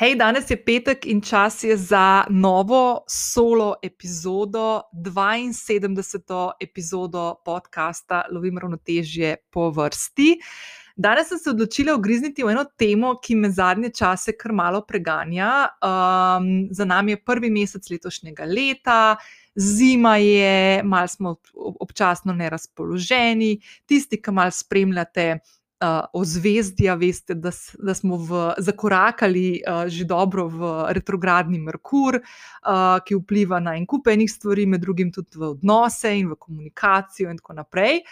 Hej, danes je petek in čas je za novo solo epizodo, 72. epizodo podcasta Lovim ravnotežje po vrsti. Danes sem se odločila ogrizniti v eno temo, ki me zadnje čase kar malo preganja. Um, za nami je prvi mesec letošnjega leta, zima je, malo smo občasno nerazpoloženi. Tisti, ki malo spremljate uh, ozvezdja, veste, da, da smo v, zakorakali uh, že dobro v retrogradni Merkur, uh, ki vpliva na en kup enih stvari, med drugim tudi v odnose in v komunikacijo, in tako naprej.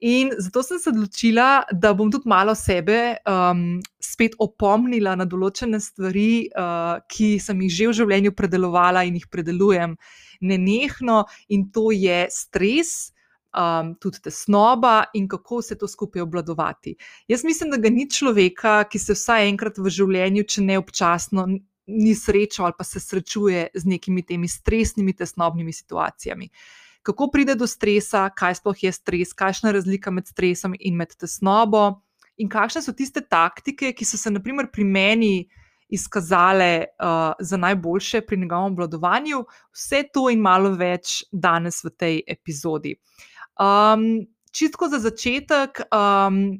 In zato sem se odločila, da bom tudi malo sebe um, spet opomnila na določene stvari, uh, ki sem jih že v življenju predelovala in jih predelujem. Nenehno, in to je stres, um, tudi tesnoba in kako se to skupaj obvladovati. Jaz mislim, da ga ni človeka, ki se vsaj enkrat v življenju, če ne občasno, ni srečal ali pa se srečuje z nekimi temi stresnimi, tesnobnimi situacijami. Kako pride do stresa, kaj sploh je stres, kakšna je razlika med stresom in med tesnobo, in kakšne so tiste taktike, ki so se, naprimer, pri meni izkazale uh, za najboljše pri njegovem obvladovanju. Vse to in malo več danes v tej epizodi. Um, čistko za začetek, um,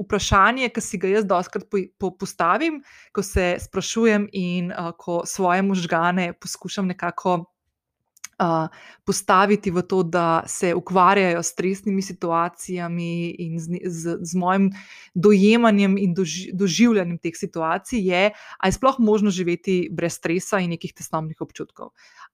vprašanje, ki si ga jaz doskrat po, po postavim, ko se sprašujem in uh, ko svoje možgane poskušam nekako postaviti v to, da se ukvarjajo s stresnimi situacijami in z, z, z mojim dojemanjem in doži, doživljanjem teh situacij, je, ali je sploh možno živeti brez stresa in nekih tesnovnih občutkov.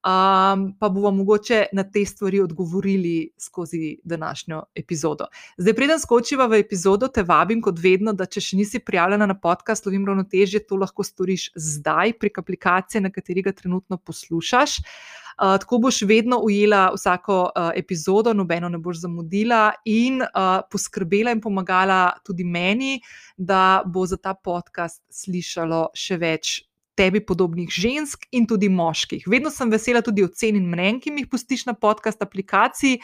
Um, pa bomo mogoče na te stvari odgovorili skozi današnjo epizodo. Zdaj, preden skočiva v epizodo, te vabim, kot vedno, da če še nisi prijavljena na podcast Lovim ravnotežje, to lahko storiš zdaj prek aplikacije, na kateri ga trenutno poslušaš. Uh, tako boš vedno ujela vsako uh, epizodo, nobeno ne boš zamudila in uh, poskrbela in pomagala tudi meni, da bo za ta podcast slišalo še več tebi podobnih žensk in tudi moških. Vedno sem vesela tudi ocen in mnen, ki mi jih pustiš na podcast aplikaciji.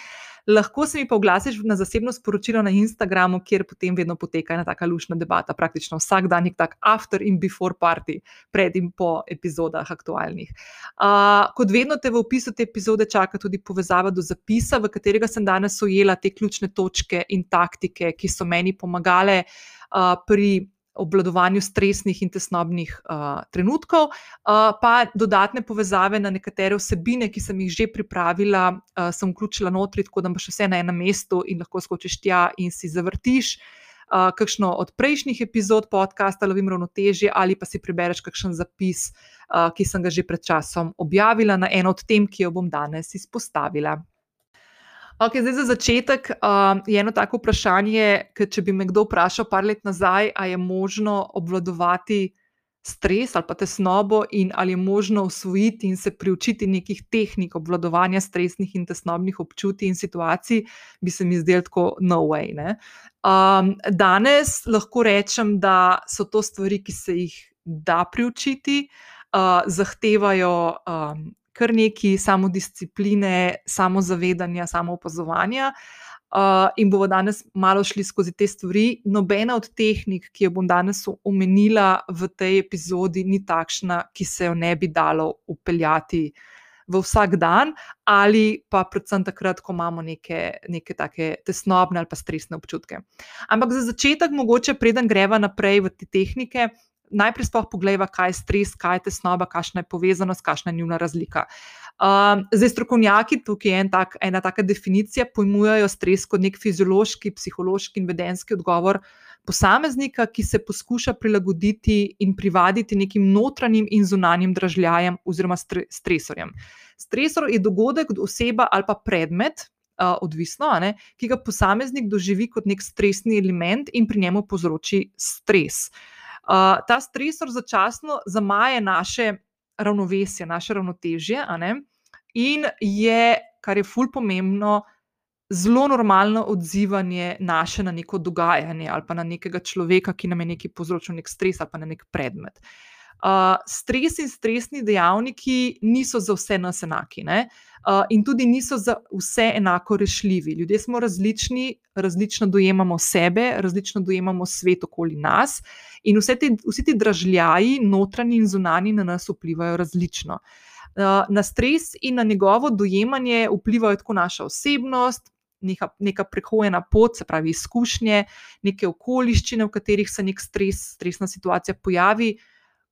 Lahko se mi pa oglasiš na zasebno sporočilo na Instagramu, kjer potem vedno poteka ena taka lušna debata, praktično vsak dan je tak after in before party, pred in po epizodah aktualnih. Uh, kot vedno te v opisu te epizode čaka tudi povezava do zapisa, v katerega sem danes ujela te ključne točke in taktike, ki so meni pomagale uh, pri obvladovanju stresnih in tesnobnih uh, trenutkov, uh, pa dodatne povezave na nekatere vsebine, ki sem jih že pripravila, uh, sem vključila notri, tako da imaš vse na enem mestu in lahko skočiš tja in si zavrtiš. Uh, kakšno od prejšnjih epizod podcasta Lovim ravnotežje, ali pa si prebereš kakšen zapis, uh, ki sem ga že pred časom objavila na eno od tem, ki jo bom danes izpostavila. Okay, zdaj, za začetek um, je eno tako vprašanje, ker če bi me kdo vprašal par let nazaj, ali je možno obvladovati stres ali pa tesnobo, in ali je možno usvojiti in se priučiti nekih tehnik obvladovanja stresnih in tesnobnih občutij in situacij, bi se mi zdelo tako no way. Um, danes lahko rečem, da so to stvari, ki se jih da priučiti, uh, zahtevajo. Um, kar nekaj samodiscipline, samozavedanja, samoopazovanja. Uh, in bomo danes malo šli skozi te stvari. Nobena od tehnik, ki jo bom danes omenila v tej epizodi, ni takšna, ki se jo ne bi dalo upeljati v vsak dan, ali pa predvsem takrat, ko imamo neke, neke take tesnobne ali pa stresne občutke. Ampak za začetek, mogoče preden greva naprej v te tehnike, najprej sploh pogledaj, kaj je stres, kaj je tesnoba, kakšna je povezanost, kakšna je njuna razlika. Um, zdaj, strokovnjaki, tukaj je en tak, ena taka definicija, pojmujejo stres kot nek fiziološki, psihološki in vedenski odgovor posameznika, ki se poskuša prilagoditi in privaditi nekim notranjim in zunanjim dražljajem oziroma stresorjem. Stresor je dogodek, oseba ali pa predmet. Uh, odvisno, ne, ki ga posameznik doživi kot nek stresni element in pri njemu povzroči stres. Uh, ta stresor začasno zamaje naše ravnovesje, naše ravnotežje, in je, kar je fulj pomembno, zelo normalno odzivanje naše na neko dogajanje ali pa na nekega človeka, ki nam je nekaj povzročil, nek stres ali pa na nek predmet. Uh, stres in stresni dejavniki niso za vse nas enaki. Ne? Uh, in tudi niso za vse enako rešljivi. Ljudje smo različni, različno dojemamo sebe, različno dojemamo svet okoli nas, in te, vsi ti dražljaji, notranji in zunani, na nas vplivajo različno. Uh, na stres in na njegovo dojemanje vplivajo tako naša osebnost, neka, neka prehojena pot, se pravi izkušnje, neke okoliščine, v katerih se nek stres, stresna situacija pojavi.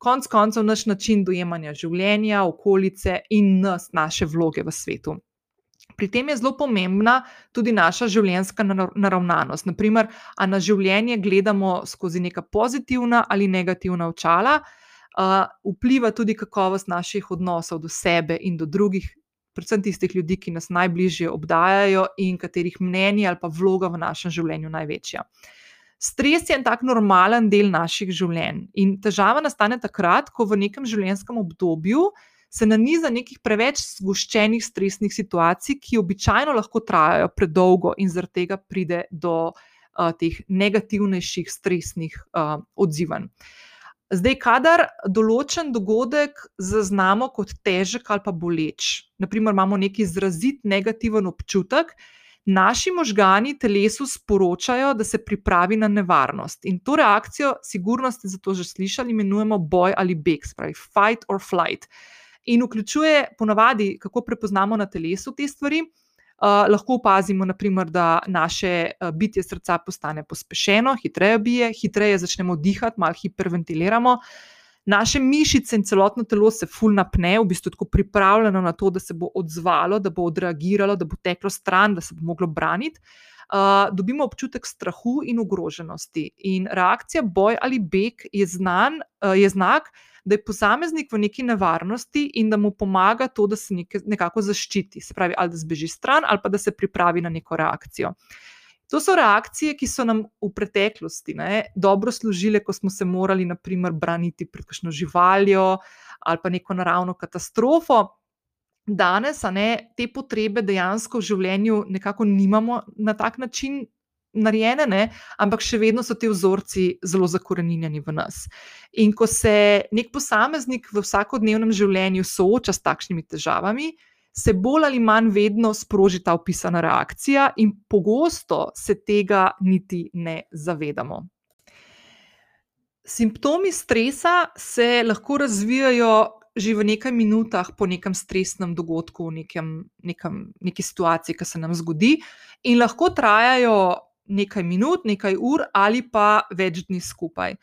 Konec koncev, naš način dojemanja življenja, okolice in nas, naše vloge v svetu. Pri tem je zelo pomembna tudi naša življenjska naravnanost. Naprimer, ali na življenje gledamo skozi neka pozitivna ali negativna očala, uh, vpliva tudi kakovost naših odnosov do sebe in do drugih, predvsem tistih ljudi, ki nas najbližje obdajajo in katerih mnenje ali pa vloga v našem življenju največja. Stres je en tak normalen del naših življenj in težava nastane takrat, ko v nekem življenjskem obdobju se naniza nekih preveč zgoščenih stresnih situacij, ki običajno lahko trajajo predolgo in zaradi tega pride do uh, teh negativnejših stresnih uh, odzivanj. Zdaj, kadar določen dogodek zaznamo kot težek ali pa boleč, naprimer imamo neki izrazit negativen občutek, naši možgani telesu sporočajo, da se pripravi na nevarnost. In to reakcijo, sigurno ste za to že slišali, imenujemo boj ali beg, spravi fight or flight. In vključuje ponavadi, kako prepoznamo na telesu te stvari. Uh, lahko opazimo, naprimer, da naše uh, bitje srca postane pospešeno, hitreje bije, hitreje začnemo dihati, malo hiperventiliramo. Naše mišice in celotno telo se ful napne, v bistvu tako pripravljeno na to, da se bo odzvalo, da bo odreagiralo, da bo teklo stran, da se bo moglo braniti. Uh, dobimo občutek strahu in ogroženosti. In reakcija boj ali beg je, znan, uh, je znak, da je posameznik v neki nevarnosti in da mu pomaga to, da se neke, nekako zaščiti, se pravi, ali da zbeži stran, ali pa da se pripravi na neko reakcijo. To so reakcije, ki so nam v preteklosti ne, dobro služile, ko smo se morali, naprimer, braniti pred kakšno živaljo ali pa neko naravno katastrofo. Danes, a ne, te potrebe dejansko v življenju nekako nimamo na tak način narejene, ne? ampak še vedno so ti vzorci zelo zakorenjeni v nas. In ko se nek posameznik v vsakodnevnem življenju sooča s takšnimi težavami, se bolj ali manj vedno sproži ta opisana reakcija, in pogosto se tega niti ne zavedamo. Simptomi stresa se lahko razvijajo že v nekaj minutah po nekem stresnem dogodku, v nekem, nekem, neki situaciji, ki se nam zgodi, in lahko trajajo nekaj minut, nekaj ur ali pa več dni skupaj.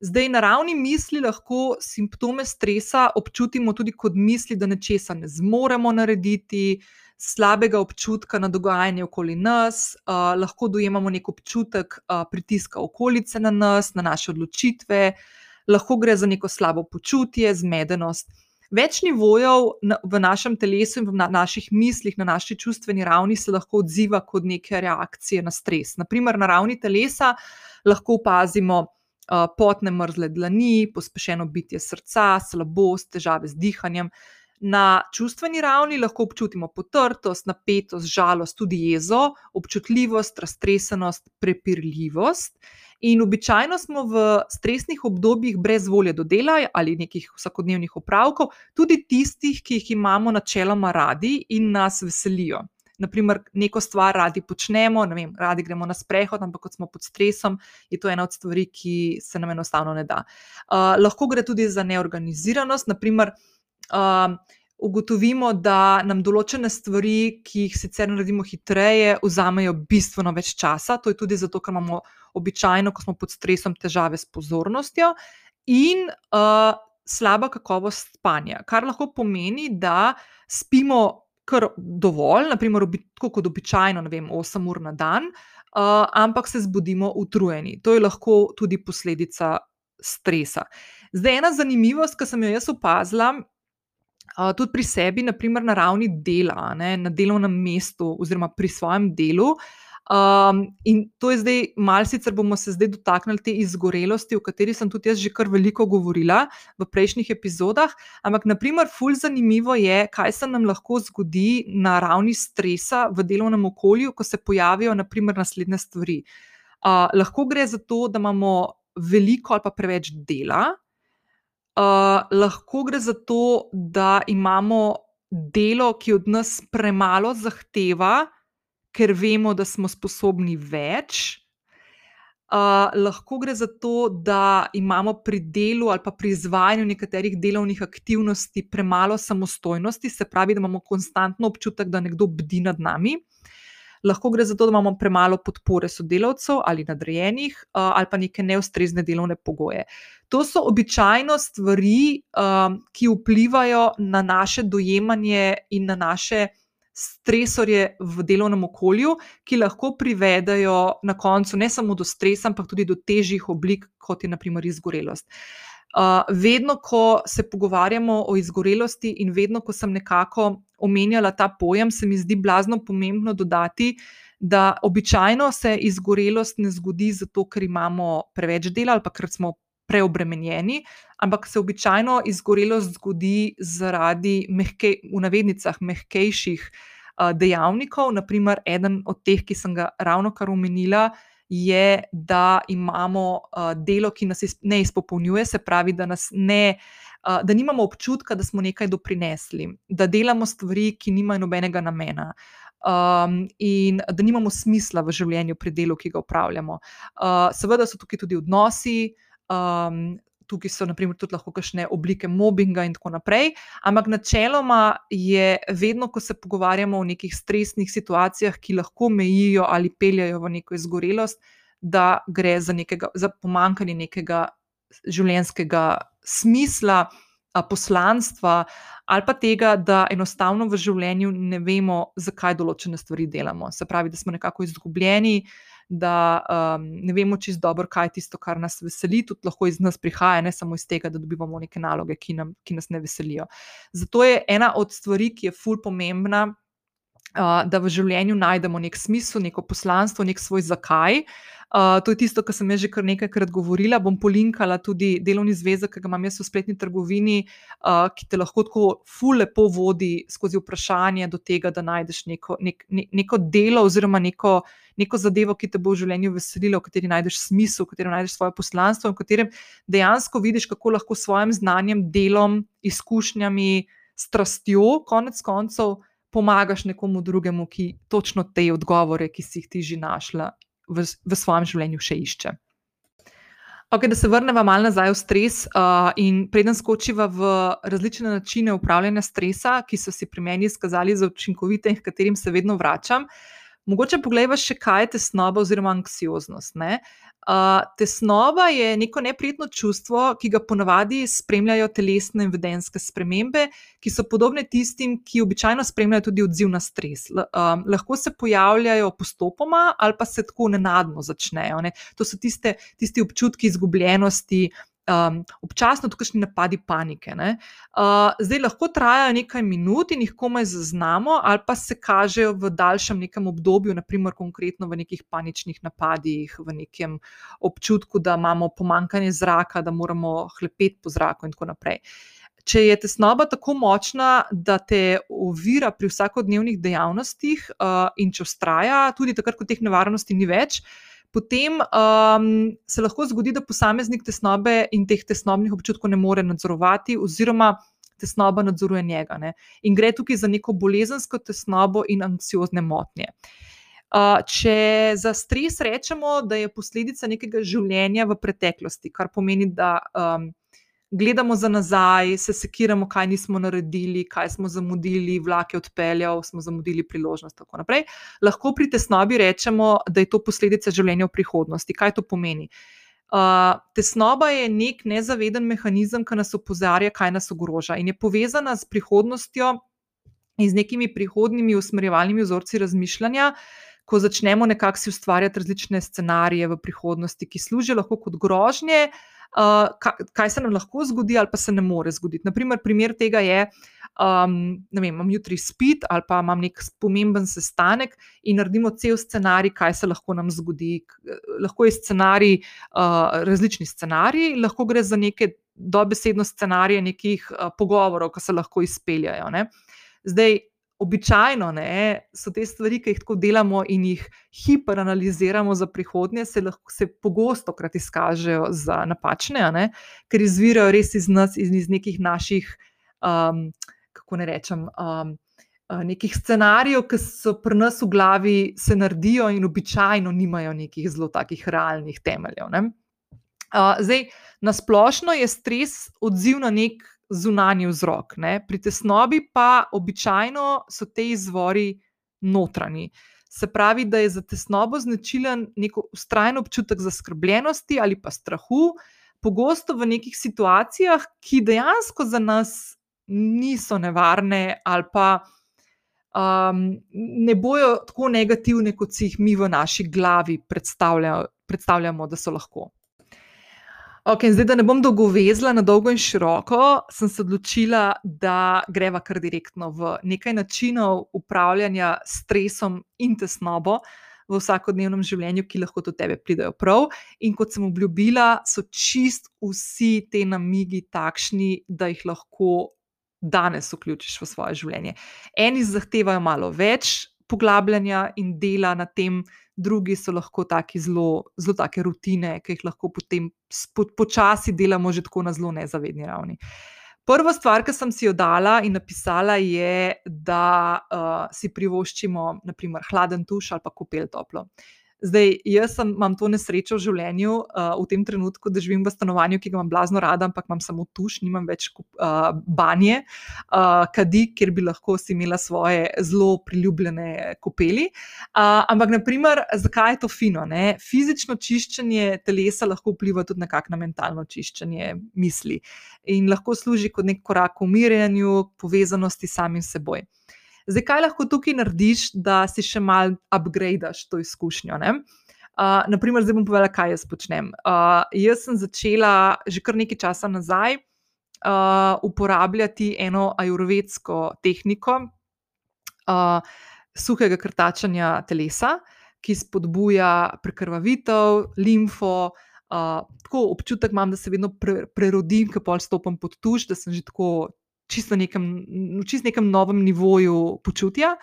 Zdaj, na ravni misli lahko simptome stresa občutimo tudi kot misli, da nečesa ne zmoremo narediti, slabega občutka na dogajanje okoli nas, uh, lahko dojemamo nek občutek uh, pritiska okolice na nas, na naše odločitve, lahko gre za neko slabo počutje, zmedenost. Več nivojev v našem telesu in v naših mislih, na naši čustveni ravni se lahko odziva kot neke reakcije na stres. Naprimer, na ravni telesa lahko opazimo potne mrzle dlani, pospešeno bitje srca, slabost, težave z dihanjem. Na čustveni ravni lahko občutimo potrtost, napetost, žalost, tudi jezo, občutljivost, raztresenost, prepirljivost. In običajno smo v stresnih obdobjih brez volje do dela ali nekih vsakodnevnih opravkov, tudi tistih, ki jih imamo načeloma radi in nas veselijo. Naprimer, neko stvar radi počnemo, vem, radi gremo na sprehod, ampak kot smo pod stresom, je to ena od stvari, ki se nam enostavno ne da. Uh, lahko gre tudi za neorganiziranost, naprimer. Uh, ugotovimo, da nam določene stvari, ki jih sicer naredimo hitreje, vzamejo bistveno več časa. To je tudi zato, ker imamo običajno, ko smo pod stresom, težave s pozornostjo in uh, slaba kakovost spanja, kar lahko pomeni, da spimo kar dovolj, naprimer, obi, kot običajno, ne vem, 8 ur na dan, uh, ampak se zbudimo utrujeni. To je lahko tudi posledica stresa. Zdaj, ena zanimivost, ki sem jo jaz opazila, tudi pri sebi, naprimer na ravni dela, ne, na delovnem mestu, oziroma pri svojem delu. Um, in to je zdaj, malo sicer bomo se zdaj dotaknili te izgorelosti, o kateri sem tudi jaz že kar veliko govorila v prejšnjih epizodah. Ampak, naprimer, fulj zanimivo je, kaj se nam lahko zgodi na ravni stresa v delovnem okolju, ko se pojavijo naprimer, naslednje stvari. Uh, lahko gre za to, da imamo veliko ali pa preveč dela, Uh, lahko gre za to, da imamo delo, ki od nas premalo zahteva, ker vemo, da smo sposobni več. Uh, lahko gre za to, da imamo pri delu ali pa pri izvajanju nekaterih delovnih aktivnosti premalo samostojnosti, se pravi, da imamo konstantno občutek, da nekdo bdi nad nami. Lahko gre za to, da imamo premalo podpore sodelavcev ali nadrejenih, uh, ali pa neke neustrezne delovne pogoje. To so običajno stvari, um, ki vplivajo na naše dojemanje in na naše stresorje v delovnem okolju, ki lahko privedajo na koncu ne samo do stresa, ampak tudi do težjih oblik, kot je naprimer izgorelost. Uh, vedno, ko se pogovarjamo o izgorelosti, in vedno, ko sem nekako omenjala ta pojem, se mi zdi blazno pomembno dodati, da običajno se izgorelost ne zgodi zato, ker imamo preveč dela ali pa ker smo preobremenjeni, ampak se običajno izgorelost zgodi zaradi mehke, v navednicah mehkejših dejavnikov. Naprimer, eden od teh, ki sem ga ravno kar omenila, je, da imamo delo, ki nas ne izpopolnjuje, se pravi, da nas ne. Da nimamo občutka, da smo nekaj doprinesli, da delamo stvari, ki nimajo nobenega namena, um, in da nimamo smisla v življenju pri delu, ki ga upravljamo. Uh, seveda so tukaj tudi odnosi, uh, Um, tukaj so naprimer, tudi lahko kakšne oblike mobbinga in tako naprej. Ampak načeloma je vedno, ko se pogovarjamo o nekih stresnih situacijah, ki lahko mejijo ali peljajo v neko izgorelost, da gre za, nekega, za pomankanje nekega življenjskega smisla. Poslanstva, ali pa tega, da enostavno v življenju ne vemo, zakaj določene stvari delamo. Se pravi, da smo nekako izgubljeni, uh, da um, ne vemo čisto dobro, kaj je tisto, kar nas veseli, tudi lahko iz nas prihaja, ne samo iz tega, da dobivamo neke naloge, ki, nam, ki nas ne veselijo. Zato je ena od stvari, ki je ful pomembna, uh, da v življenju najdemo nek smisel, neko poslanstvo, nek svoj zakaj. Uh, to je tisto, kar sem že kar nekajkrat govorila. Bom polinkala tudi delovni zvezek, ki ga imam jaz v spletni trgovini, uh, ki te lahko tako fulepo vodi skozi vprašanje do tega, da najdeš neko, nek, ne, neko delo oziroma neko, neko zadevo, ki te bo v življenju veselilo, v kateri najdeš smisel, v kateri najdeš svoje poslanstvo v katerem dejansko vidiš, kako lahko s svojim znanjem, delom, izkušnjami, strastjo, konec koncev. Pomagaš nekomu drugemu, ki točno te odgovore, ki si jih ti že našla, v, v svojem življenju še išče. Okay, da se vrnemo malo nazaj v stres, uh, in preden skočiva v različne načine upravljanja stresa, ki so se pri meni izkazali za učinkovite in h katerim se vedno vračam. Mogoče pogledaj še, kaj je tesnoba oziroma anksioznost. Uh, Uh, tesnoba je neko neprijetno čustvo, ki ga ponavadi spremljajo telesne in vedenske spremembe, ki so podobne tistim, ki običajno spremljajo tudi odziv na stres. L um, lahko se pojavljajo postopoma ali pa se tako nenadno začnejo. Ne? To so tiste, tisti občutki izgubljenosti, uh, um, občasno tudi kakšni napadi panike. Uh, zdaj lahko trajajo nekaj minut in jih komaj zaznamo, ali pa se kažejo v daljšem nekem obdobju, naprimer konkretno v nekih paničnih napadih, v nekem občutku, da imamo pomankanje zraka, da moramo hlepeti po zraku in tako naprej. Če je tesnoba tako močna, da te ovira pri vsakodnevnih dejavnostih, uh, in če ustraja, tudi takrat, ko teh nevarnosti ni več, uh, potem um, se lahko zgodi, da posameznik tesnobe in teh tesnobnih občutkov ne more nadzorovati, oziroma tesnoba nadzoruje njega. Ne? In gre tukaj za neko bolezensko tesnobo in anksiozne motnje. Uh, če za stres rečemo, da je posledica nekega življenja v preteklosti, kar pomeni, da um, gledamo za nazaj, se sekiramo, kaj nismo naredili, kaj smo zamudili, vlak je odpeljal, smo zamudili priložnost. Tako naprej. Lahko pri tesnobi rečemo, da je to posledica življenja v prihodnosti. Kaj to pomeni? Uh, tesnoba je nek nezaveden mehanizem, ki nas opozarja, kaj nas ogroža in je povezana s prihodnostjo in z nekimi prihodnimi usmerjevalnimi vzorci razmišljanja. Ko začnemo nekako si ustvarjati različne scenarije v prihodnosti, ki služijo lahko kot grožnje, uh, kaj se nam lahko zgodi, ali pa se ne more zgoditi. Naprimer, primer tega je, um, da imam jutri spit ali pa imam nek pomemben sestanek in naredimo cel scenarij, kaj se lahko nam zgodi. Lahko je scenarij, uh, različni scenariji, lahko gre za neke dobesedno scenarije nekih uh, pogovorov, ki se lahko izpeljajo. Ne? Zdaj, običajno ne, so te stvari, ki jih tako delamo in jih hiperanaliziramo za prihodnje, se, lahko, se pogosto krat izkažejo za napačne, ne, ker izvirajo res iz nas, iz, iz nekih naših, um, kako ne rečem. Um, Nekih scenarijev, ki so pri nas v glavi, se naredijo in običajno nimajo nekih zelo takih realnih temeljev. Uh, zdaj, na splošno je stres odziv na nek zunanji vzrok. Ne? Pri tesnobi pa običajno so te izvori notranji. Se pravi, da je za tesnobo značilen nek ustrajen občutek zaskrbljenosti ali pa strahu, pogosto v nekih situacijah, ki dejansko za nas niso nevarne ali pa um, ne bojo tako negativne, kot si jih mi v naši glavi predstavljamo, da so lahko. Okay, zdaj, da ne bom dolgovezla na dolgo in široko, sem se odločila, da greva kar direktno v nekaj načinov upravljanja s stresom in tesnobo v vsakodnevnem življenju, ki lahko do tebe pridejo prav. In kot sem obljubila, so čist vsi ti namigi takšni, da jih lahko danes vključiš v svoje življenje. Eni zahtevajo malo več poglabljanja in dela na tem, drugi so lahko taki zelo, zelo take rutine, ki jih lahko potem počasi delamo že tako na zelo nezavedni ravni. Prva stvar, ki sem si jo dala in napisala, je, da uh, si privoščimo, naprimer, hladen tuš ali pa kopel toplo. Zdaj, jaz sem, imam to nesrečo v življenju, uh, v tem trenutku, da živim v stanovanju, ki ga imam blazno rada, ampak imam samo tuš, nimam več uh, banje, uh, kadi, kjer bi lahko si imela svoje zelo priljubljene kopeli. Uh, ampak, naprimer, zakaj je to fino? Ne? Fizično čiščenje telesa lahko vpliva tudi nekako na mentalno čiščenje misli in lahko služi kot nek korak k umirjanju, povezanosti s samim seboj. Zdaj, kaj lahko tukaj narediš, da si še malo upgradeš to izkušnjo? Uh, naprimer, zdaj bom povedala, kaj jaz počnem. Uh, jaz sem začela že kar nekaj časa nazaj uh, uporabljati eno ajurvedsko tehniko uh, suhega krtačanja telesa, ki spodbuja prekrvavitev, limfo. Uh, tako občutek imam, da se vedno pre, prerodim, ko pol stopim pod tuš, da sem že tako čisto nekem, čist nekem novem nivoju počutja.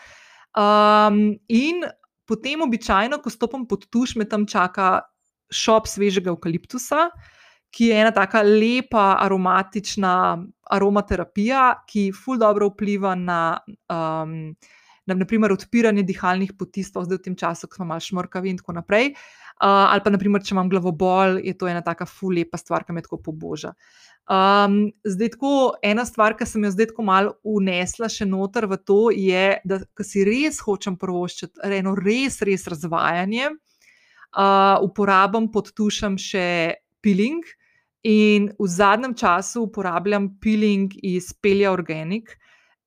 Um, in potem, običajno, ko stopim pod tuš, me tam čaka šop svežega eukaliptusa, ki je ena tako lepa, aromatična aromaterapija, ki ful dobro vpliva na. Um, Na, naprimer, odpiranje dihalnih poti, zdaj v tem času, ko smo malo šmrkavi in tako naprej. Uh, ali pa, naprimer, če imam glavobol, je to ena taka fulepa stvar, ki me tako poboža. Um, zdaj, tako ena stvar, ki sem jo zdaj tako malo unesla še noter v to, je, da si res hočem prvoščiti eno res, res razvajanje. Uh, uporabljam pod tušem še peeling in v zadnjem času uporabljam peeling iz Pelja Organic.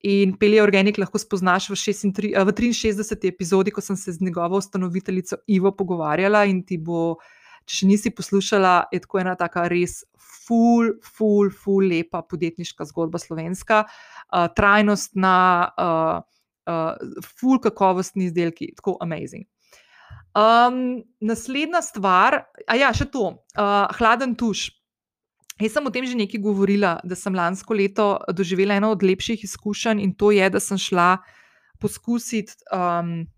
In Pelje Organic lahko spoznaš v, 63, v 63. epizodi, ko sem se z njegovo ustanoviteljico Ivo pogovarjala in ti bo, če še nisi poslušala, je tako ena taka res ful, ful, ful, lepa podjetniška zgodba slovenska, uh, trajnostna, uh, uh, ful, kakovostni izdelki, tako amazing. Um, naslednja stvar, a ja, še to, uh, hladen tuš. Jaz sem o tem že nekaj govorila, da sem lansko leto doživela eno od lepših izkušenj in to je, da sem šla poskusiti. Um,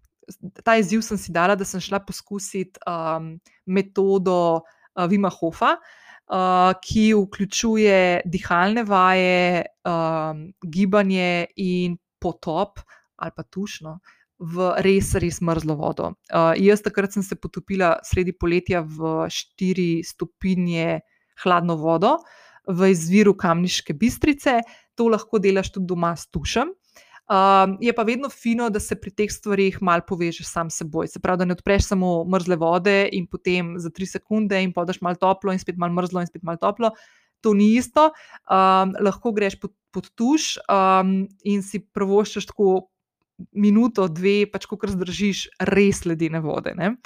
Ta izziv sem si dala, da sem šla poskusiti um, metodo uh, Vima Hofa, uh, uh, ki vključuje dihalne vaje, um, gibanje in potop ali pa tušno. V res, res mrzlo vodo. Uh, jaz takrat sem se potopila sredi poletja v 4 stopinje hladno vodo, v izviru Kamniške bistrice, to lahko delaš tudi doma s tušem. Um, je pa vedno fino, da se pri teh stvarih malo povežeš sam s seboj. Se pravi, da ne odpreš samo mrzle vode in potem za tri sekunde in podaš malo toplo in spet malo mrzlo in spet malo toplo. To ni isto. Um, lahko greš pod, pod tuš um, in si prvoščeš tako minuto, dve, pač ko zdržiš res ledene vode. Ne?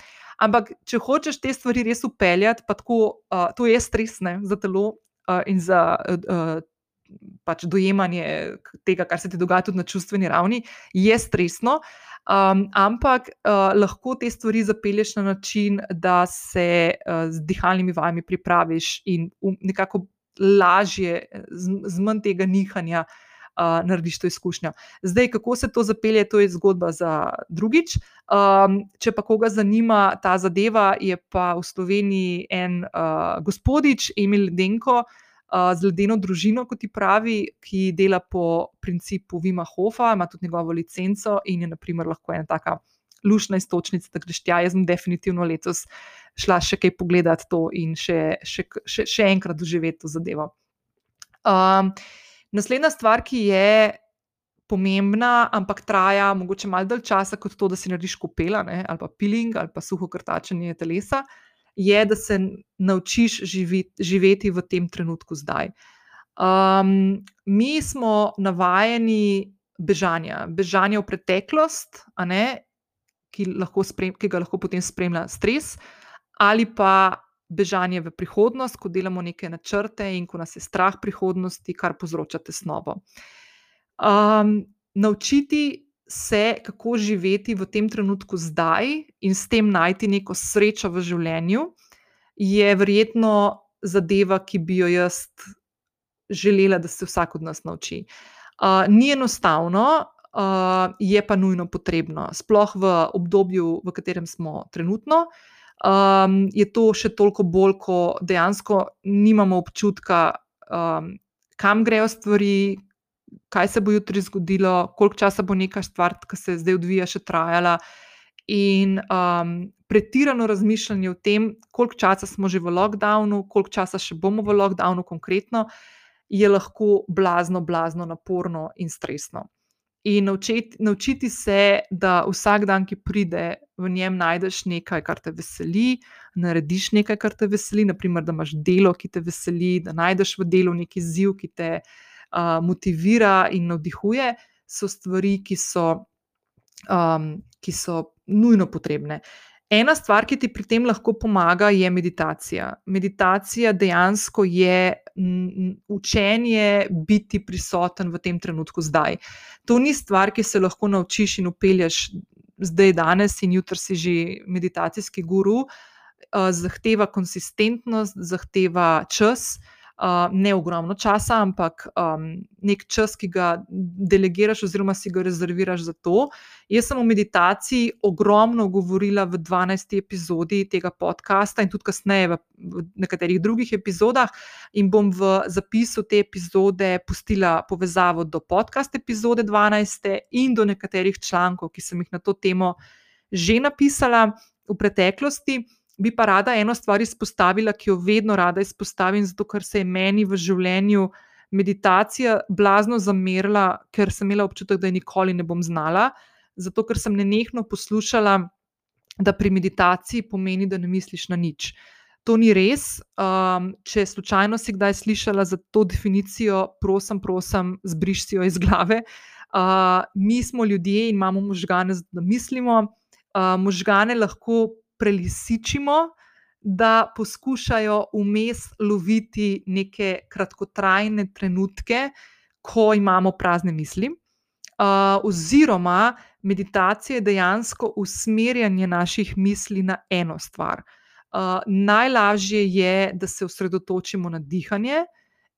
Ampak, če hočeš te stvari res upeljati, pa tako, uh, to je stresne za telo uh, in za. Uh, pač dojemanje tega, kar se ti dogaja tudi na čustveni ravni, je stresno. Um, ampak uh, lahko te stvari zapelješ na način, da se uh, z dihalnimi vajami pripraviš in um, nekako lažje, z, z manj tega nihanja, uh, narediš to izkušnjo. Zdaj, kako se to zapelje, to je zgodba za drugič. Um, če pa koga zanima ta zadeva, je pa v Sloveniji en uh, gospodič, Emil Denko. Uh, z ledeno družino, kot ti pravi, ki dela po principu Vima Hofa, ima tudi njegovo licenco in je, naprimer, lahko ena taka lušna istočnica, da greš tja. Jaz sem definitivno letos šla še kaj pogledati to in še, še, še, še enkrat doživeti to zadevo. Um, naslednja stvar, ki je pomembna, ampak traja mogoče malo dalj časa kot to, da si narediš kopela ne, ali pa piling ali pa suho krtačenje telesa, je, da se naučiš živeti, živeti v tem trenutku zdaj. Um, mi smo navajeni bežanja, bežanja v preteklost, ne, ki, sprem, ki ga lahko potem spremlja stres, ali pa bežanje v prihodnost, ko delamo neke načrte in ko nas je strah prihodnosti, kar povzroča tesnobo. Um, naučiti se, kako živeti v tem trenutku zdaj in s tem najti neko srečo v življenju, je verjetno zadeva, ki bi jo jaz želela, da se vsak od nas nauči. Uh, ni enostavno, uh, je pa nujno potrebno, sploh v obdobju, v katerem smo trenutno. Um, je to še toliko bolj, ko dejansko nimamo občutka, um, kam grejo stvari, kaj se bo jutri zgodilo, koliko časa bo neka stvar, ki se zdaj odvija, še trajala. In um, pretirano razmišljanje o tem, koliko časa smo že v lockdownu, koliko časa še bomo v lockdownu, konkretno, je lahko blazno, blazno naporno in stresno. In naučiti, naučiti se, da vsak dan, ki pride, v njem najdeš nekaj, kar te veseli, narediš nekaj, kar te veseli, naprimer, da imaš delo, ki te veseli, da najdeš v delu neki ziv, ki te uh, motivira in navdihuje, so stvari, ki so, um, ki so nujno potrebne. Ena stvar, ki ti pri tem lahko pomaga, je meditacija. Meditacija dejansko je učenje biti prisoten v tem trenutku zdaj. To ni stvar, ki se lahko naučiš in upelješ zdaj, danes in jutri si že meditacijski guru. Zahteva konsistentnost, zahteva čas uh, ne ogromno časa, ampak um, nek čas, ki ga delegiraš, oziroma si ga rezerviraš za to. Jaz sem v meditaciji ogromno govorila v 12. epizodi tega podcasta in tudi kasneje v, v nekaterih drugih epizodah, in bom v zapisu te epizode pustila povezavo do podcast epizode 12. in do nekaterih člankov, ki sem jih na to temo že napisala v preteklosti. Bi pa rada eno stvar izpostavila, ki jo vedno rada izpostavim, zato ker se je meni v življenju meditacija blazno zamerila, ker sem imela občutek, da je nikoli ne bom znala. Zato ker sem nenehno poslušala, da pri meditaciji pomeni, da ne misliš na nič. To ni res. Um, če slučajno si kdaj slišala za to definicijo, prosim, prosim, zbriši jo iz glave. Uh, mi smo ljudje in imamo možgane, da mislimo. Uh, možgane lahko prelisičimo, da poskušajo vmes loviti neke kratkotrajne trenutke, ko imamo prazne misli. Uh, oziroma, meditacija je dejansko usmerjanje naših misli na eno stvar. Uh, najlažje je, da se osredotočimo na dihanje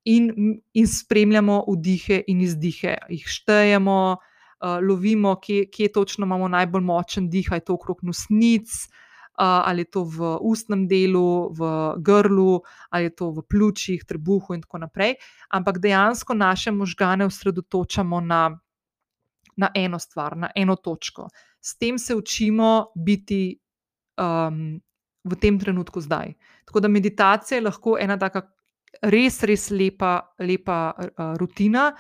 in, in spremljamo vdihe in izdihe, jih štejemo, uh, lovimo, kje, kje točno imamo najbolj močen dih, je to okrog nosnic, uh, ali je to v ustnem delu, v grlu, ali je to v pljučih, trebuhu in tako naprej. Ampak dejansko naše možgane osredotočamo na, na eno stvar, na eno točko. S tem se učimo biti um, v tem trenutku zdaj. Tako da meditacija je lahko ena taka res, res lepa, lepa uh, rutina.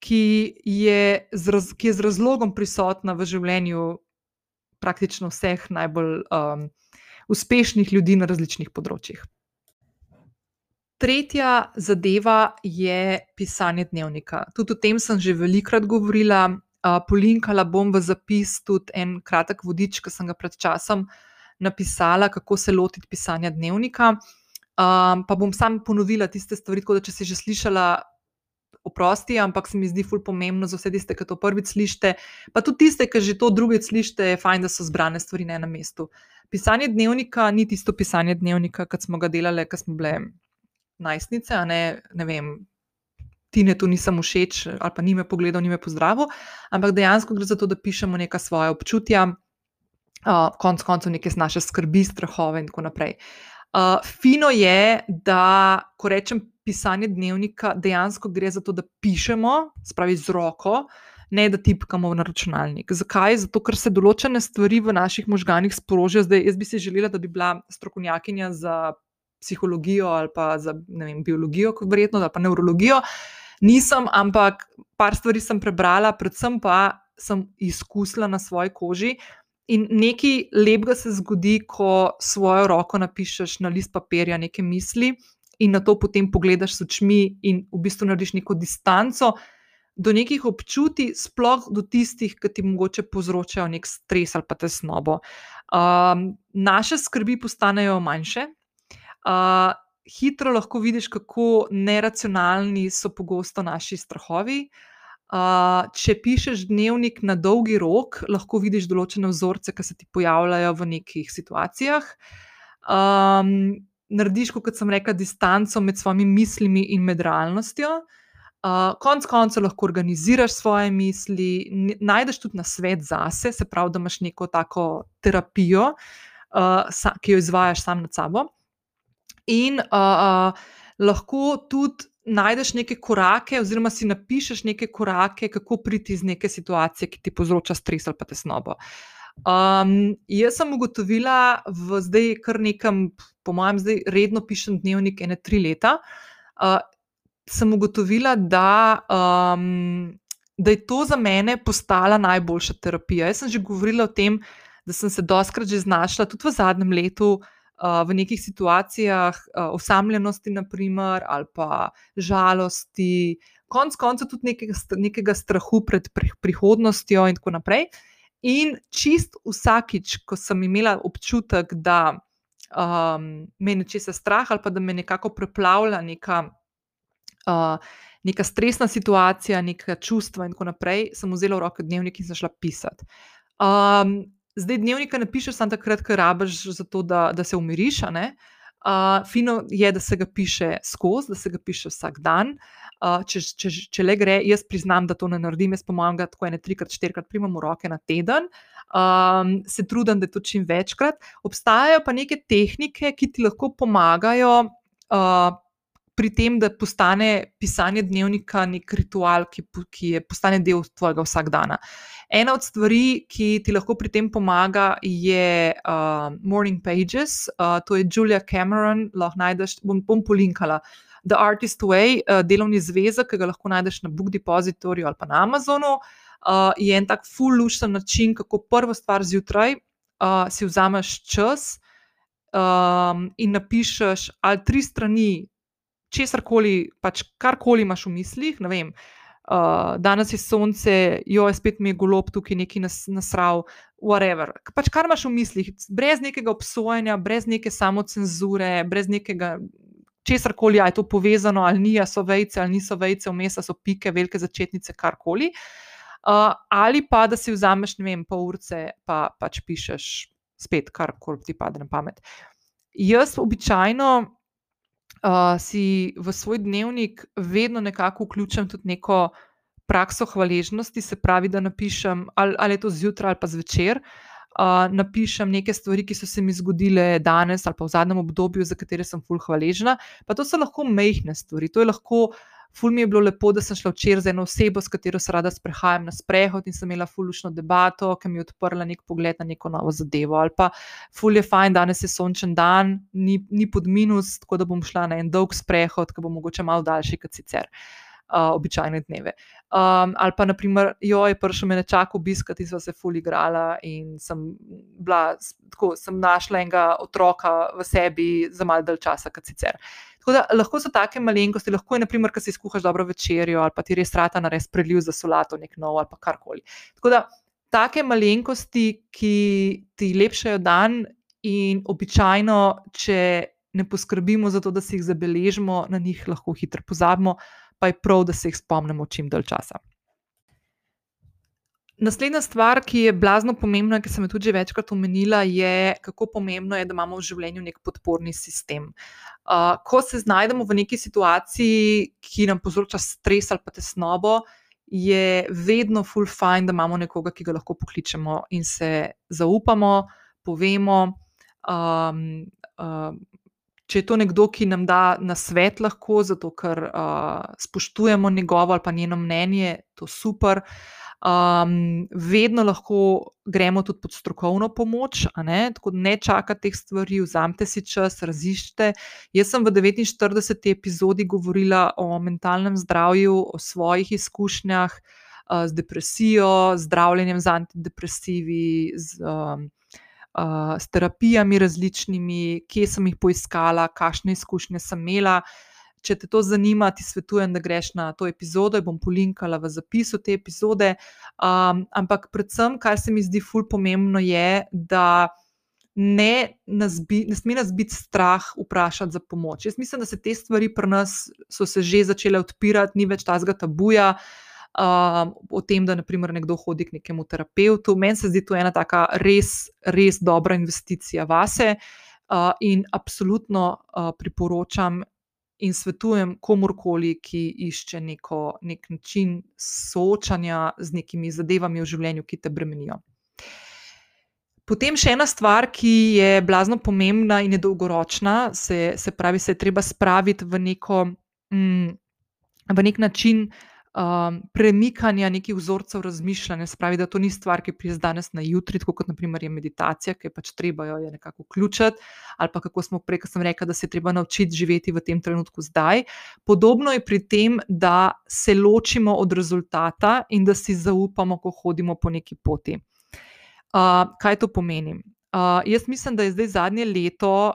Ki je, raz, ki je z razlogom prisotna v življenju praktično vseh najbolj um, uspešnih ljudi na različnih področjih. Tretja zadeva je pisanje dnevnika. Tudi o tem sem že velikokrat govorila. Polinkala bom v zapis tudi en kratek vodič, ki sem ga pred časom napisala, kako se lotiti pisanja dnevnika. Um, pa bom sam ponovila tiste stvari, tako da če si že slišala, oprosti, ampak se mi zdi ful pomembno za vse tiste, ki to prvič slišite, pa tudi tiste, ki že to drugič slišite, je fajn, da so zbrane stvari na enem mestu. Pisanje dnevnika ni tisto pisanje dnevnika, kot smo ga delali, ko smo bile najstnice, ne, ne vem. Tine tu nisem všeč, ali pa ni me pogledal, ni me pozdravil, ampak dejansko gre za to, da pišemo neka svoje občutja, uh, konec koncev neke naše skrbi, strahove in tako naprej. Uh, fino je, da ko rečem pisanje dnevnika, dejansko gre za to, da pišemo, spravi z roko, ne da tipkamo na računalnik. Zakaj? Zato, ker se določene stvari v naših možganjih sprožijo. Zdaj, jaz bi si želela, da bi bila strokovnjakinja za psihologijo ali pa za vem, biologijo, kot verjetno, ali pa neurologijo. Nisem, ampak par stvari sem prebrala, predvsem pa sem izkusila na svoji koži. In nekaj lepega se zgodi, ko svojo roko napišeš na list papirja, nekaj misli, in na to potem pogledaš s očmi, in v bistvu narediš neko distanco do nekih občutij, sploh do tistih, ki ti mogoče povzročajo nek stres ali pa tesnobo. Um, naše skrbi postanejo manjše. Uh, hitro lahko vidiš, kako neracionalni so pogosto naši strahovi. Uh, če pišeš dnevnik na dolgi rok, lahko vidiš določene vzorce, ki se ti pojavljajo v nekih situacijah. Um, narediš, kot sem rekla, distanco med svojimi mislimi in med realnostjo. Uh, konc koncev lahko organiziraš svoje misli, najdeš tudi na svet zase, se pravi, da imaš neko tako terapijo, uh, sa, ki jo izvajaš sam nad sabo. In uh, uh, lahko tudi najdeš neke korake, oziroma si napišeš neke korake, kako priti iz neke situacije, ki ti povzroča stres ali pa tesnobo. Um, jaz sem ugotovila, v zdaj kar nekam, po mojem, zdaj redno pišem dnevnik ene tri leta. Uh, sem ugotovila, da, um, da je to za mene postala najboljša terapija. Jaz sem že govorila o tem, da sem se doskrat že znašla tudi v zadnjem letu. Uh, v nekih situacijah uh, osamljenosti, naprimer, ali pa žalosti, konec koncev tudi nekega, nekega strahu pred prihodnostjo, in tako naprej. In čist vsakič, ko sem imela občutek, da um, me je nečesa strah ali pa da me nekako preplavlja neka uh, neka stresna situacija, neka čustva in tako naprej, sem vzela v roke dnevnik in začela pisati. Um, zdaj dnevnika ne pišeš samo takrat, ker rabiš za to, da, da se umiriš. Uh, fino je, da se ga piše skozi, da se ga piše vsak dan. Uh, če, če, če le gre, jaz priznam, da to ne naredim, jaz pomagam, da tako ene trikrat, štirikrat primem v roke na teden. Um, se trudim, da je to čim večkrat. Obstajajo pa neke tehnike, ki ti lahko pomagajo uh, pri tem, da postane pisanje dnevnika nek ritual, ki, ki je postane del tvojega vsakdana. Ena od stvari, ki ti lahko pri tem pomaga, je uh, Morning Pages, uh, to je Julia Cameron, lahko najdeš, bom, bom polinkala. The Artist Way, uh, delovni zvezek, ki ga lahko najdeš na Book Depositorju ali pa na Amazonu, uh, je en tak full-lušen način, kako prvo stvar zjutraj uh, si vzameš čas um, in napišeš ali tri strani česar koli, pač karkoli imaš v mislih. Vem, uh, danes je sonce, jo je spet mi golob tukaj neki nas, nasral, whatever. Pač kar imaš v mislih, brez nekega obsojanja, brez neke samocenzure, brez nekega. Česar koli je to povezano, ali ni, so vejce ali niso vejce, vmes so pike, velike začetnice, karkoli. Uh, ali pa da si vzameš, ne vem, pol urce, pa pač pišeš spet, kar koli ti pade na pamet. Jaz običajno si v svoj dnevnik vedno nekako vključim tudi neko prakso hvaležnosti, se pravi, da napišem, ali, ali je to zjutraj ali pa zvečer. Uh, napišem neke stvari, ki so se mi zgodile danes ali pa v zadnjem obdobju, za katere sem fulh hvaležna. Pa to so lahko mehke stvari, to je lahko uh, Ful mi je bilo lepo, da sem šla včeraj z eno osebo, s katero se rada sprehajam na sprehod in sem imela fulušno debato, ki mi je odprla nek pogled na neko novo zadevo. Ali pa ful je fajn, danes je sončen dan, ni, ni pod minus, tako da bom šla na en dolg sprehod, ki bo mogoče malo daljši kot sicer. Uh, običajne dneve. Um, ali pa, naprimer, jo je prišel me nečak obiskati, sva se ful igrala in sem, bila, tako, sem našla enega otroka v sebi za malce dalj časa, kot sicer. Uh, Tako da lahko so take malenkosti, lahko je, naprimer, ko si skuhaš dobro večerjo ali pa ti res rata nares preliv za solato, nek nov ali karkoli. Tako da take malenkosti, ki ti lepšajo dan in običajno, če ne poskrbimo za to, da si jih zabeležimo, na njih lahko hitro pozabimo, pa je prav, da se jih spomnimo čim dalj časa. Naslednja stvar, ki je blazno pomembna, ki sem jo tudi večkrat omenila, je, kako pomembno je, da imamo v življenju nek podporni sistem. Uh, ko se znajdemo v neki situaciji, ki nam povzroča stres ali pa tesnobo, je vedno full fine, da imamo nekoga, ki ga lahko pokličemo in se zaupamo, povemo. Um, uh, če je to nekdo, ki nam da na svet, lahko, zato ker uh, spoštujemo njegovo ali pa njeno mnenje, to je super. Um, vedno lahko gremo tudi pod strokovno pomoč, ne? tako da ne čakate teh stvari, vzamete si čas, raziščite. Jaz sem v 49. epizodi govorila o mentalnem zdravju, o svojih izkušnjah uh, z depresijo, zdravljenjem z antidepresivi, z, um, uh, s terapijami različnimi, kje sem jih poiskala, kakšne izkušnje sem imela. Če te to zanima, ti svetujem, da greš na to epizodo, jo bom polinkala v zapisu te epizode. Um, ampak predvsem, kar se mi zdi ful pomembno, je, da ne, bi, ne sme nas biti strah vprašati za pomoč. Jaz mislim, da se te stvari pri nas so se že začele odpirati, ni več tazga tabuja. Um, o tem, da naprimer, nekdo hodi k nekemu terapeutu. Meni se zdi to ena tako res, res dobra investicija vase, uh, in absolutno uh, priporočam in svetujem komorkoli, ki išče neko, nek način soočanja z nekimi zadevami v življenju, ki te bremenijo. Potem še ena stvar, ki je blazno pomembna in je dolgoročna, se, se pravi, se je treba spraviti v, neko, mm, v nek način, um, premikanja nekih vzorcev razmišljanja, spravi, da to ni stvar, ki pride danes na jutri, tako kot naprimer je meditacija, ki je pač treba jo je nekako vključiti, ali pa kako smo prej, ko sem rekel, da se je treba naučiti živeti v tem trenutku zdaj. Podobno je pri tem, da se ločimo od rezultata in da si zaupamo, ko hodimo po neki poti. Uh, kaj to pomeni? Uh, jaz mislim, da je zdaj zadnje leto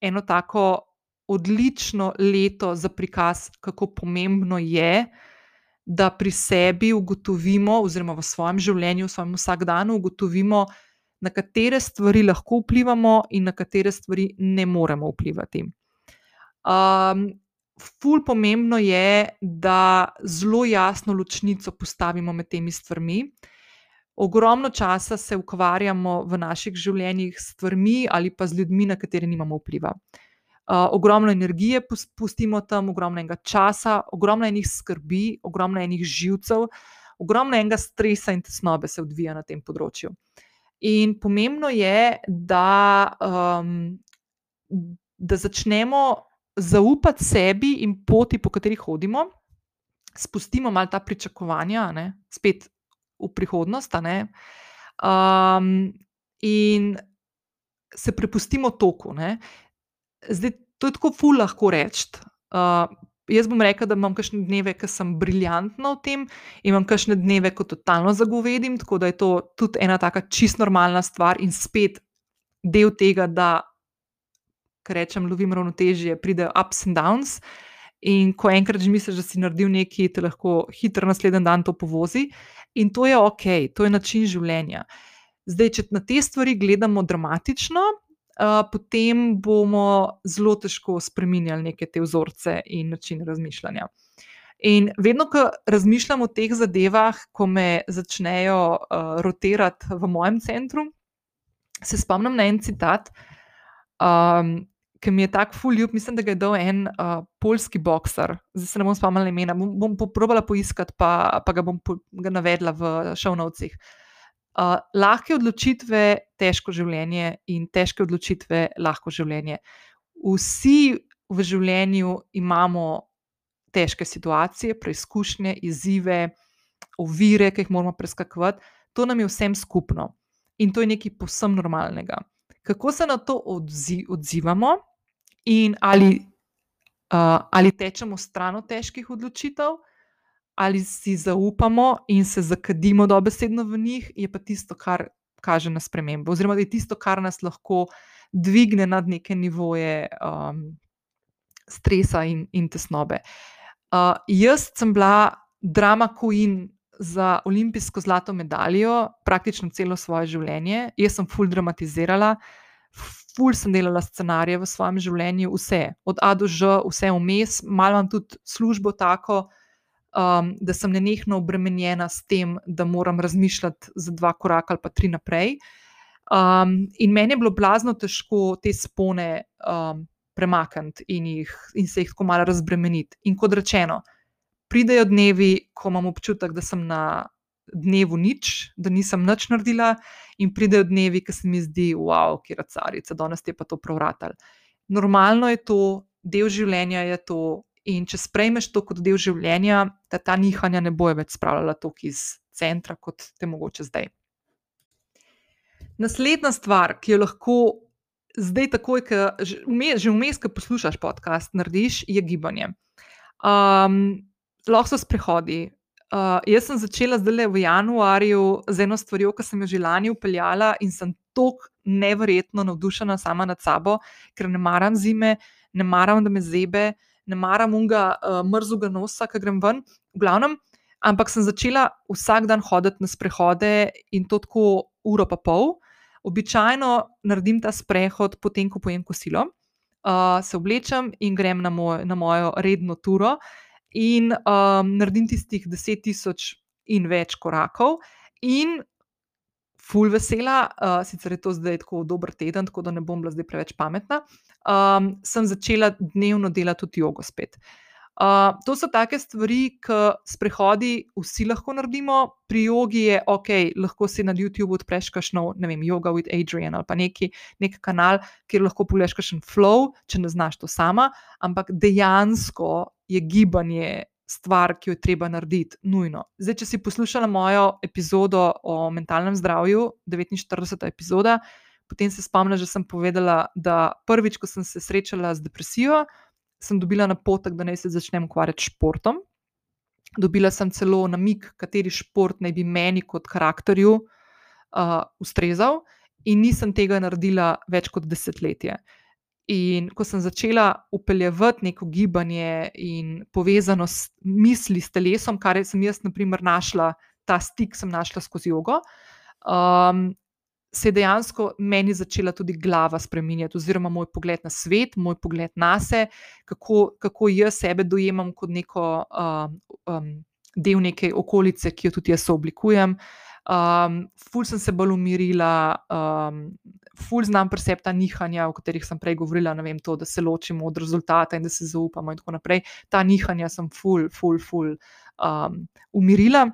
eno tako odlično leto za prikaz, kako pomembno je, da pri sebi ugotovimo, oziroma v svojem življenju, v svojem vsakdanu ugotovimo, na katere stvari lahko vplivamo in na katere stvari ne moremo vplivati. Um, ful pomembno je, da zelo jasno ločnico postavimo med temi stvarmi. Ogromno časa se ukvarjamo v naših življenjih s stvarmi ali pa z ljudmi, na katere nimamo vpliva. Uh, ogromno energije pustimo tam, ogromno enega časa, ogromno enih skrbi, ogromno enih živcev, ogromno enega stresa in tesnobe se odvija na tem področju. In pomembno je, da, um, da začnemo zaupati sebi in poti, po kateri hodimo, spustimo malo ta pričakovanja, ne, spet v prihodnost, um, in se prepustimo toku. Ne. Zdaj, to je tako ful lahko reči. Uh, jaz bom rekel, da imam kakšne dneve, ki sem briljantna v tem, in imam kakšne dneve, ko totalno zagovedim, tako da je to tudi ena taka čist normalna stvar in spet del tega, da, kar rečem, lovim ravnotežje, pridejo ups and downs. In ko enkrat že misliš, da si naredil nekaj, te lahko hitro naslednji dan to povozi, in to je ok, to je način življenja. Zdaj, če na te stvari gledamo dramatično, uh, potem bomo zelo težko spremenjali neke te vzorce in način razmišljanja. In vedno, ko razmišljam o teh zadevah, ko me začnejo uh, rotirati v mojem centru, se spomnim na en citat, um, ki mi je tako fuljub, mislim, da ga je dal en uh, polski boxer, zdaj se ne bom spomnila imena, bom, bom poprobala poiskati, pa, pa ga bom po, ga navedla v šovnovcih. Uh, Uh, lahke odločitve, težko življenje in težke odločitve, lahko življenje. Vsi v življenju imamo težke situacije, preizkušnje, izzive, ovire, ki jih moramo preskakovati. To nam je vsem skupno in to je nekaj posebno normalnega. Kako se na to odzi odzivamo in ali, uh, ali tečemo stran od težkih odločitev, ali si zaupamo in se zakadimo dobesedno v njih, je pa tisto, kar kaže na spremembo, oziroma je tisto, kar nas lahko dvigne nad neke nivoje um, stresa in, in tesnobe. Uh, jaz sem bila drama queen za olimpijsko zlato medaljo praktično celo svoje življenje. Jaz sem full dramatizirala. Ful sem delala scenarije v svojem življenju, vse, od A do Ž, vse vmes, malo imam tudi službo tako, um, da sem nenehno obremenjena s tem, da moram razmišljati za dva koraka ali pa tri naprej. Um, in meni je bilo blazno težko te spone um, premakniti in, in se jih tako malo razbremeniti. In kot rečeno, pridejo dnevi, ko imam občutek, da sem na dnevu nič, da nisem nič naredila, in pridejo dnevi, ki se mi zdi, wow, ki je carica, danes je pa to pravratal. Normalno je to, del življenja je to. In če sprejmeš to kot del življenja, da ta nihanja ne bojo več spravljala tako iz centra, kot te mogoče zdaj. Naslednja stvar, ki jo lahko zdaj, takoj, ki že vmes, ki poslušaš podcast, narediš, je gibanje. Um, lahko so sprehodi. Uh, jaz sem začela zdaj v januarju z eno stvarjo, ki sem jo že lani upeljala in sem tako neverjetno navdušena sama nad sabo, ker ne maram zime, ne maram, da me zebe, ne maram unga uh, mrzuga nosa, ki grem ven. V glavnem, ampak sem začela vsak dan hoditi na sprehode in to tako uro pa pol. Običajno naredim ta sprehod, potem ko pojem kosilo, uh, se oblečem in grem na, moj, na mojo redno turo in um, naredim tistih 10.000 in več korakov. In ful vesela, uh, sicer je to zdaj tako dober teden, tako da ne bom bila zdaj preveč pametna, um, sem začela dnevno delati tudi jogo spet. Uh, to so take stvari, ki sprehodi vsi lahko naredimo. Pri jogi je ok, lahko si na YouTubu odpreš kakšno, ne vem, yoga with Adrian ali pa neki, neki kanal, kjer lahko pogledaš kakšen flow, če ne znaš to sama. Ampak dejansko je gibanje stvar, ki jo je treba narediti, nujno. Zdaj, če si poslušala mojo epizodo o mentalnem zdravju, 49. epizoda, potem se spomniš, da sem povedala, da prvič, ko sem se srečala z depresijo sem dobila napotek, da naj se začnem ukvarjati s športom. Dobila sem celo namig, kateri šport naj bi meni kot karakterju uh, ustrezal, in nisem tega naredila več kot desetletje. In ko sem začela upeljevati neko gibanje in povezanost misli s telesom, kar sem jaz, na primer, našla, ta stik sem našla skozi jogo, um, se je dejansko meni začela tudi glava spremenjati, oziroma moj pogled na svet, moj pogled na sebe, kako, kako jaz sebe dojemam kot neko um, um, del neke okolice, ki jo tudi jaz oblikujem. Um, ful sem se bolj umirila, um, ful znam presepta nihanja, o katerih sem prej govorila, vem, to, da se ločimo od rezultata in da se zaupamo, in tako naprej. Ta nihanja sem ful, ful, ful um, umirila.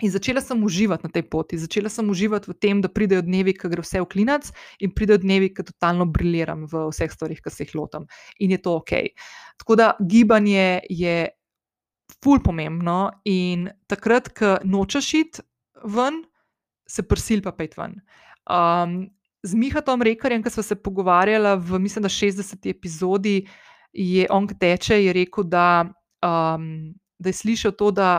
In začela sem uživati na tej poti, začela sem uživati v tem, da pridejo dnevi, ki gre vse v klinac, in pridejo dnevi, ki totalno briliram v vseh stvarih, ki se jih lotam. In je to ok. Tako da gibanje je ful pomembno in takrat, ko nočeš iti ven, se prsil pa pet ven. Um, z Mihatom Rekarjem, ki smo se pogovarjali v, mislim, da 60. epizodi, je on, ki teče, je rekel, da, um, da je slišal to, da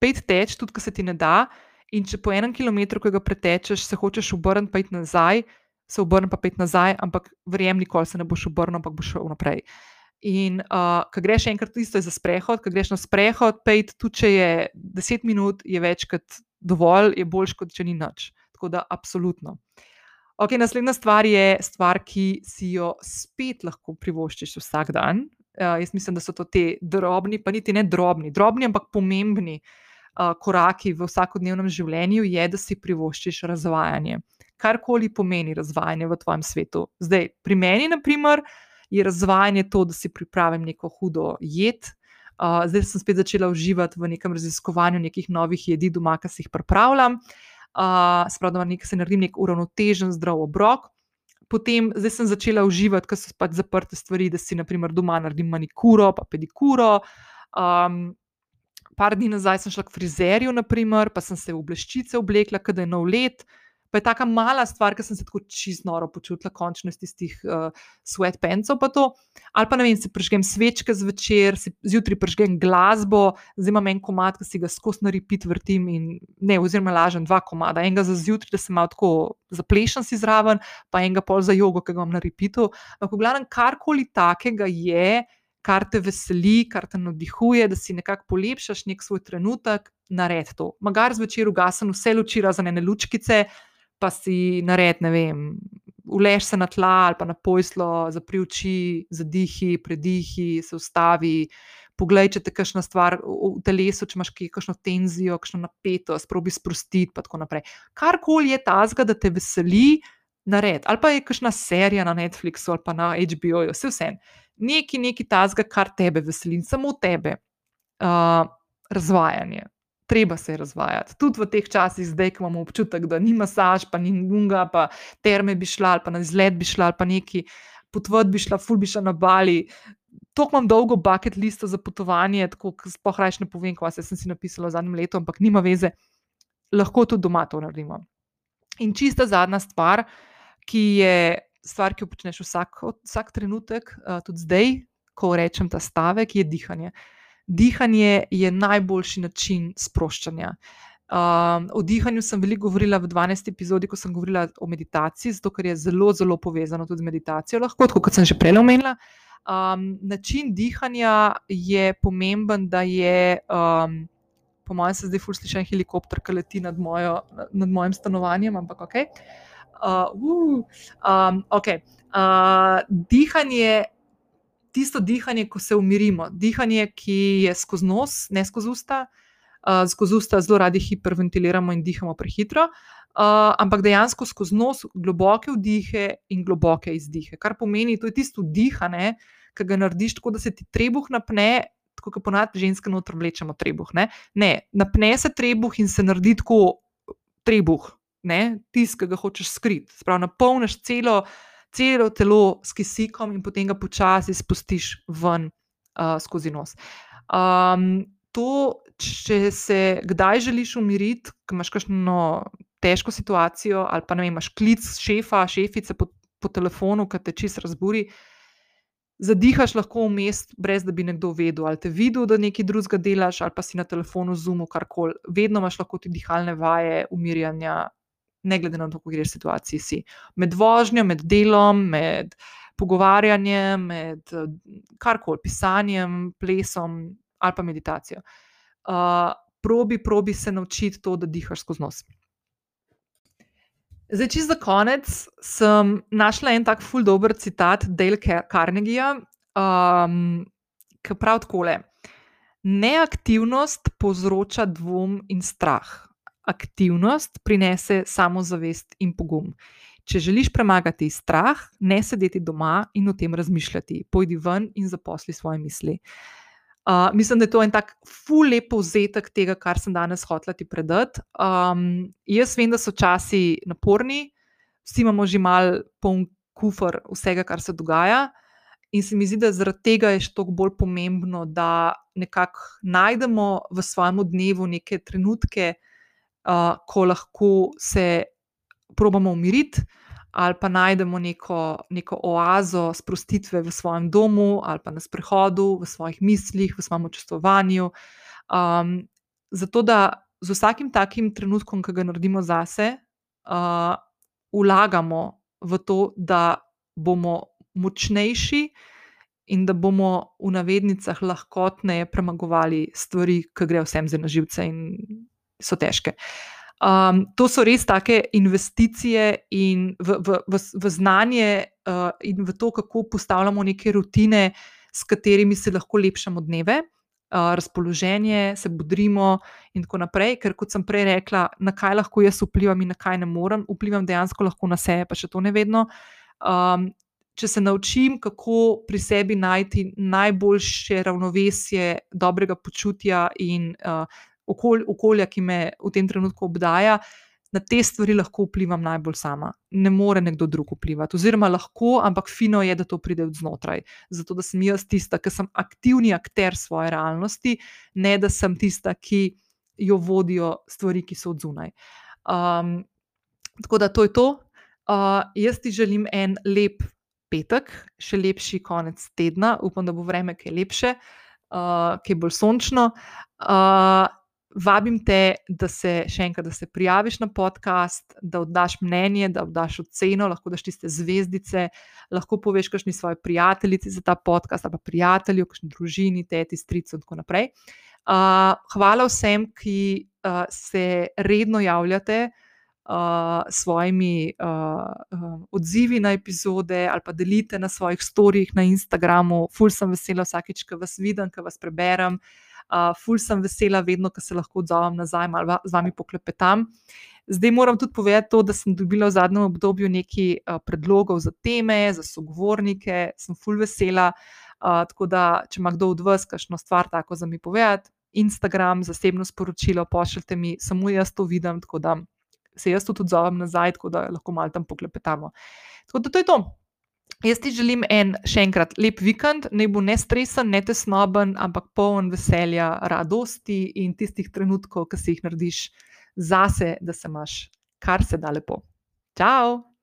pet teč, tudi ko se ti ne da. In če po enem kilometru, ki ga pretečeš, se hočeš obrniti, pa iti nazaj, se obrni pa pet nazaj, ampak verjem, nikoli se ne boš obrnil, ampak boš šel naprej. In uh, ko greš enkrat, isto je za sprehod, ko greš na sprehod, pet, tudi če je deset minut, je več kot dovolj, je boljš, kot če ni nič. Tako da, absolutno. Ok, naslednja stvar je stvar, ki si jo spet lahko privoščiš vsak dan. Uh, jaz mislim, da so to ti drobni, pa niti ne drobni, drobni, ampak pomembni uh, koraki v vsakodnevnem življenju, je, da si privoščiš razvajanje. Karkoli pomeni razvajanje v tvojem svetu. Zdaj, pri meni, na primer, je razvajanje to, da si pripravim neko hudo jed. Uh, zdaj sem spet začela uživati v nekem raziskovanju nekih novih jedi doma, ki si jih pripravljam. Uh, Spravno, da se naredim nek uravnotežen, zdrav obrok. Potem sem začela uživati, ker so pač zaprte stvari, da si naprimer doma naredim manikuro, pa pedikuro. Um, par dni nazaj sem šla k frizerju, naprimer, pa sem se v bleščice oblekla, da je nov let. Pa je tako mala stvar, ki sem se tako čisto noro počutila, končno iz tistih uh, sweatpantsov. Ali pa ne vem, si prežgem svečke zvečer, si zjutraj prežgem glasbo, zdaj imam en komat, ki si ga skozi na repeat vrtim. In, ne, oziroma lažem dva komada. Enega za zjutraj, da se malo tako zaplešen si zraven, pa enega pol za jogo, ki ga imam na repeatu. Ampak, glavno, karkoli takega je, kar te veseli, kar te navdihuje, da si nekako polepšaš nek svoj trenutek, naredi to. Magar zvečer ugasen vse luči, razen ene lučkice, pa si naredi, ne vem, ulež se na tla ali pa na pojslo, zapri oči, zadihi, predihi, se ustavi, Poglej, če te kakšna stvar v telesu, če imaš kakšno tenzijo, kakšno napetost, probi sprostiti, in tako naprej. Karkoli je tazga, da te veseli, nared. Ali pa je kakšna serija na Netflixu ali pa na HBO-ju, vse vse. Neki, neki tazga, kar tebe veseli, samo tebe. Uh, razvajanje. Treba se je razvajati. Tudi v teh časih, zdaj, ko imamo občutek, da ni masaž, pa ni nunga, pa terme bi šla, pa na izlet bi šla, pa neki potvod bi šla, ful bi šla na Bali. To imam dolgo bucket listo za potovanje, tako da spoh rajš ne povem, kaj sem si napisala v zadnjem letu, ampak nima veze, lahko tudi doma to naredimo. In čista zadnja stvar, ki je stvar, ki jo počneš vsak, vsak trenutek, tudi zdaj, ko rečem ta stavek, je dihanje. Dihanje je najboljši način sproščanja. Um, o dihanju sem veliko govorila v 12. epizodi, ko sem govorila o meditaciji, zato ker je zelo, zelo povezano tudi z meditacijo, lahko, kot sem že prej omenila. Um, način dihanja je pomemben, da je, um, po mojem, se zdaj fusliša helikopter, ki leti nad, mojo, nad mojim stanovanjem, ampak ok. Uh, uh, um, okay. uh, dihanje tisto dihanje, ko se umirimo, dihanje, ki je skozi nos, ne skozi usta. Uh, skozi usta zelo radi hiperventiliramo in dihamo prehitro, uh, ampak dejansko skozi nos globoke vdihe in globoke izdihe. Kar pomeni, da je to tisto dihanje, ki ga narediš tako, da se ti trebuh napne, tako kot ponavadi ženske noter vlečemo trebuh. Ne? ne, napne se trebuh in se naredi tako trebuh, tisti, ki ga hočeš skriti. Sprav, napolniš celo celo telo s kisikom in potem ga počasi spustiš ven uh, skozi nos. Um, to, če se kdaj želiš umiriti, ko imaš kakšno težko situacijo, ali pa ne vem, imaš klic šefa, šefice po, po telefonu, ki te čist razburi. Zadihaš lahko vmes, brez da bi nekdo vedel, ali te videl, da nekaj drugega delaš, ali pa si na telefonu, zumu, karkoli. Vedno imaš lahko ti dihalne vaje, umirjanja, ne glede na to, v kateri situaciji si. Med vožnjo, med delom, med pogovarjanjem, med karkoli, pisanjem, plesom ali pa meditacijo. Uh, probi, probi se naučiti to, da dihaš skozi nos. Zdaj, čez za konec sem našla en tak ful dobr citat Dale Carnegija, um, ki pravi takole: Neaktivnost povzroča dvom in strah aktivnost prinese samozavest in pogum. Če želiš premagati strah, ne sedeti doma in o tem razmišljati, pojdi ven in zaposli svoje misli. Uh, mislim, da je to en tak ful lep povzetek tega, kar sem danes hotel ti predati. Um, jaz vem, da so časi naporni, vsi imamo že mal poln kufr vsega, kar se dogaja. In se mi zdi, da zaradi tega je še toliko bolj pomembno, da nekako najdemo v svojem dnevu neke trenutke, uh, ko lahko se probamo umiriti, ali pa najdemo neko, neko oazo sprostitve v svojem domu, ali pa na sprehodu, v svojih mislih, v svojem čustovanju. Um, zato, da z vsakim takim trenutkom, ki ga naredimo zase, uh, vlagamo v to, da bomo močnejši. In da bomo v navednicah lahkotneje premagovali stvari, ki grejo vsem za naživce, in so težke. Um, to so res take investicije v, v, v, v znanje uh, in v to, kako postavljamo neke rutine, s katerimi se lahko lepšamo dneve, uh, razpoloženje, se budrimo in tako naprej. Ker, kot sem prej rekla, na kaj lahko jaz vplivam in na kaj ne morem, vplivam dejansko lahko na sebe, pa še to ne vedno. Um, če se naučim, kako pri sebi najti najboljše ravnovesje dobrega počutja in uh, okolj, okolja, ki me v tem trenutku obdaja, na te stvari lahko vplivam najbolj sama. Ne more nekdo drug vplivati, oziroma lahko, ampak fino je, da to pride od znotraj. Zato, da sem jaz tista, ki sem aktivni akter svoje realnosti, ne da sem tista, ki jo vodijo stvari, ki so od zunaj. Um, tako da to je to. Uh, jaz ti želim en lep petek, še lepši konec tedna, upam, da bo vreme kaj lepše, uh, kaj bolj sončno. Uh, Vabim te, da se še enkrat, da se prijaviš na podcast, da oddaš mnenje, da oddaš oceno, lahko daš tiste zvezdice, lahko poveš, kakšni svoji prijatelji za ta podcast, ali pa prijatelji, kakšni družini, teti, strici in tako naprej. Uh, hvala vsem, ki uh, se redno javljate uh, svojimi uh, uh, odzivi na epizode ali pa delite na svojih storjih na Instagramu. Ful sem vesela vsakič, ko vas vidim, ko vas preberem. Uh, ful sem vesela, vedno, ko se lahko odzovem nazaj ali z vami poklepetam. Zdaj moram tudi povedati to, da sem dobila v zadnjem obdobju nekaj uh, predlogov za teme, za sogovornike, sem ful vesela. Uh, tako da, če ima kdo od vas kakšno stvar tako za mi povedati, Instagram, zasebno sporočilo, pošljite mi, samo jaz to vidim, tako da se jaz tudi odzovem nazaj, tako da lahko malo tam poklepetamo. Tako da to je to. Jaz ti želim en, še enkrat, lep vikend, ne bo ne stresen, ne tesnoben, ampak poln veselja, radosti in tistih trenutkov, ki si jih narediš zase, da se imaš kar se da lepo. Ciao!